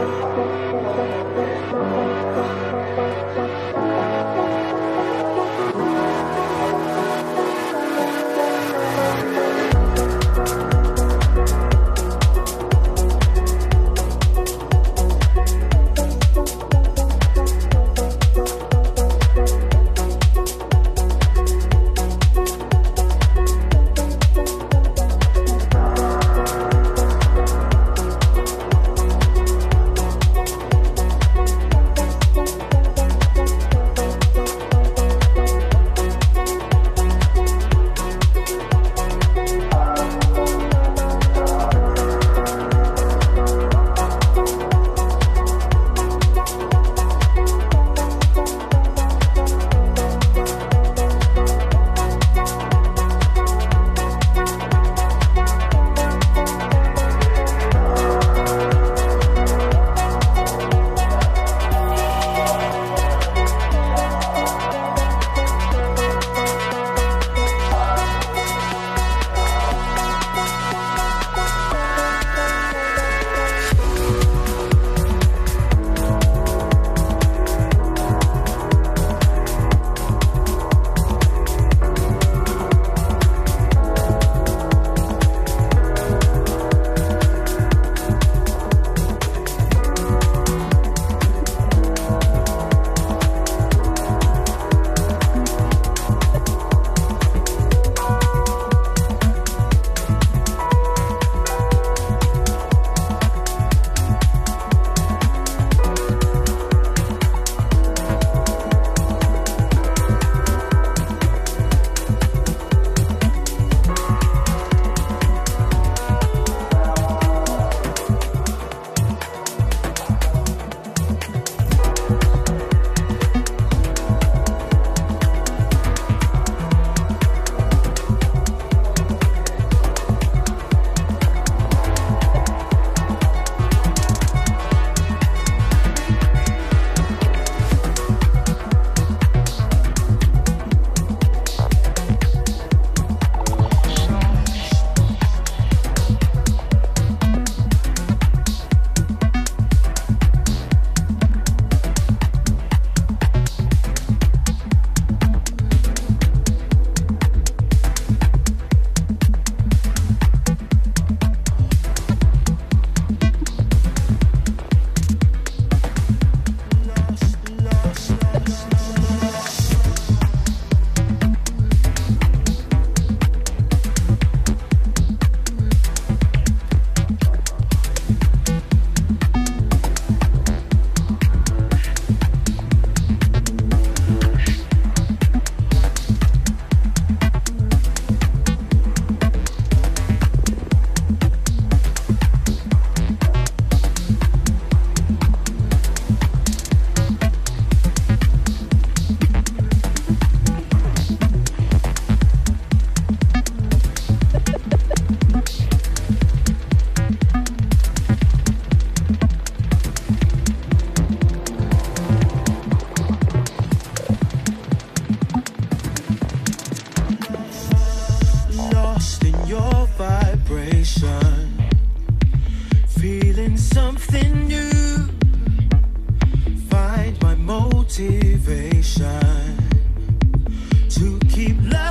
Thank you. Motivation to keep loving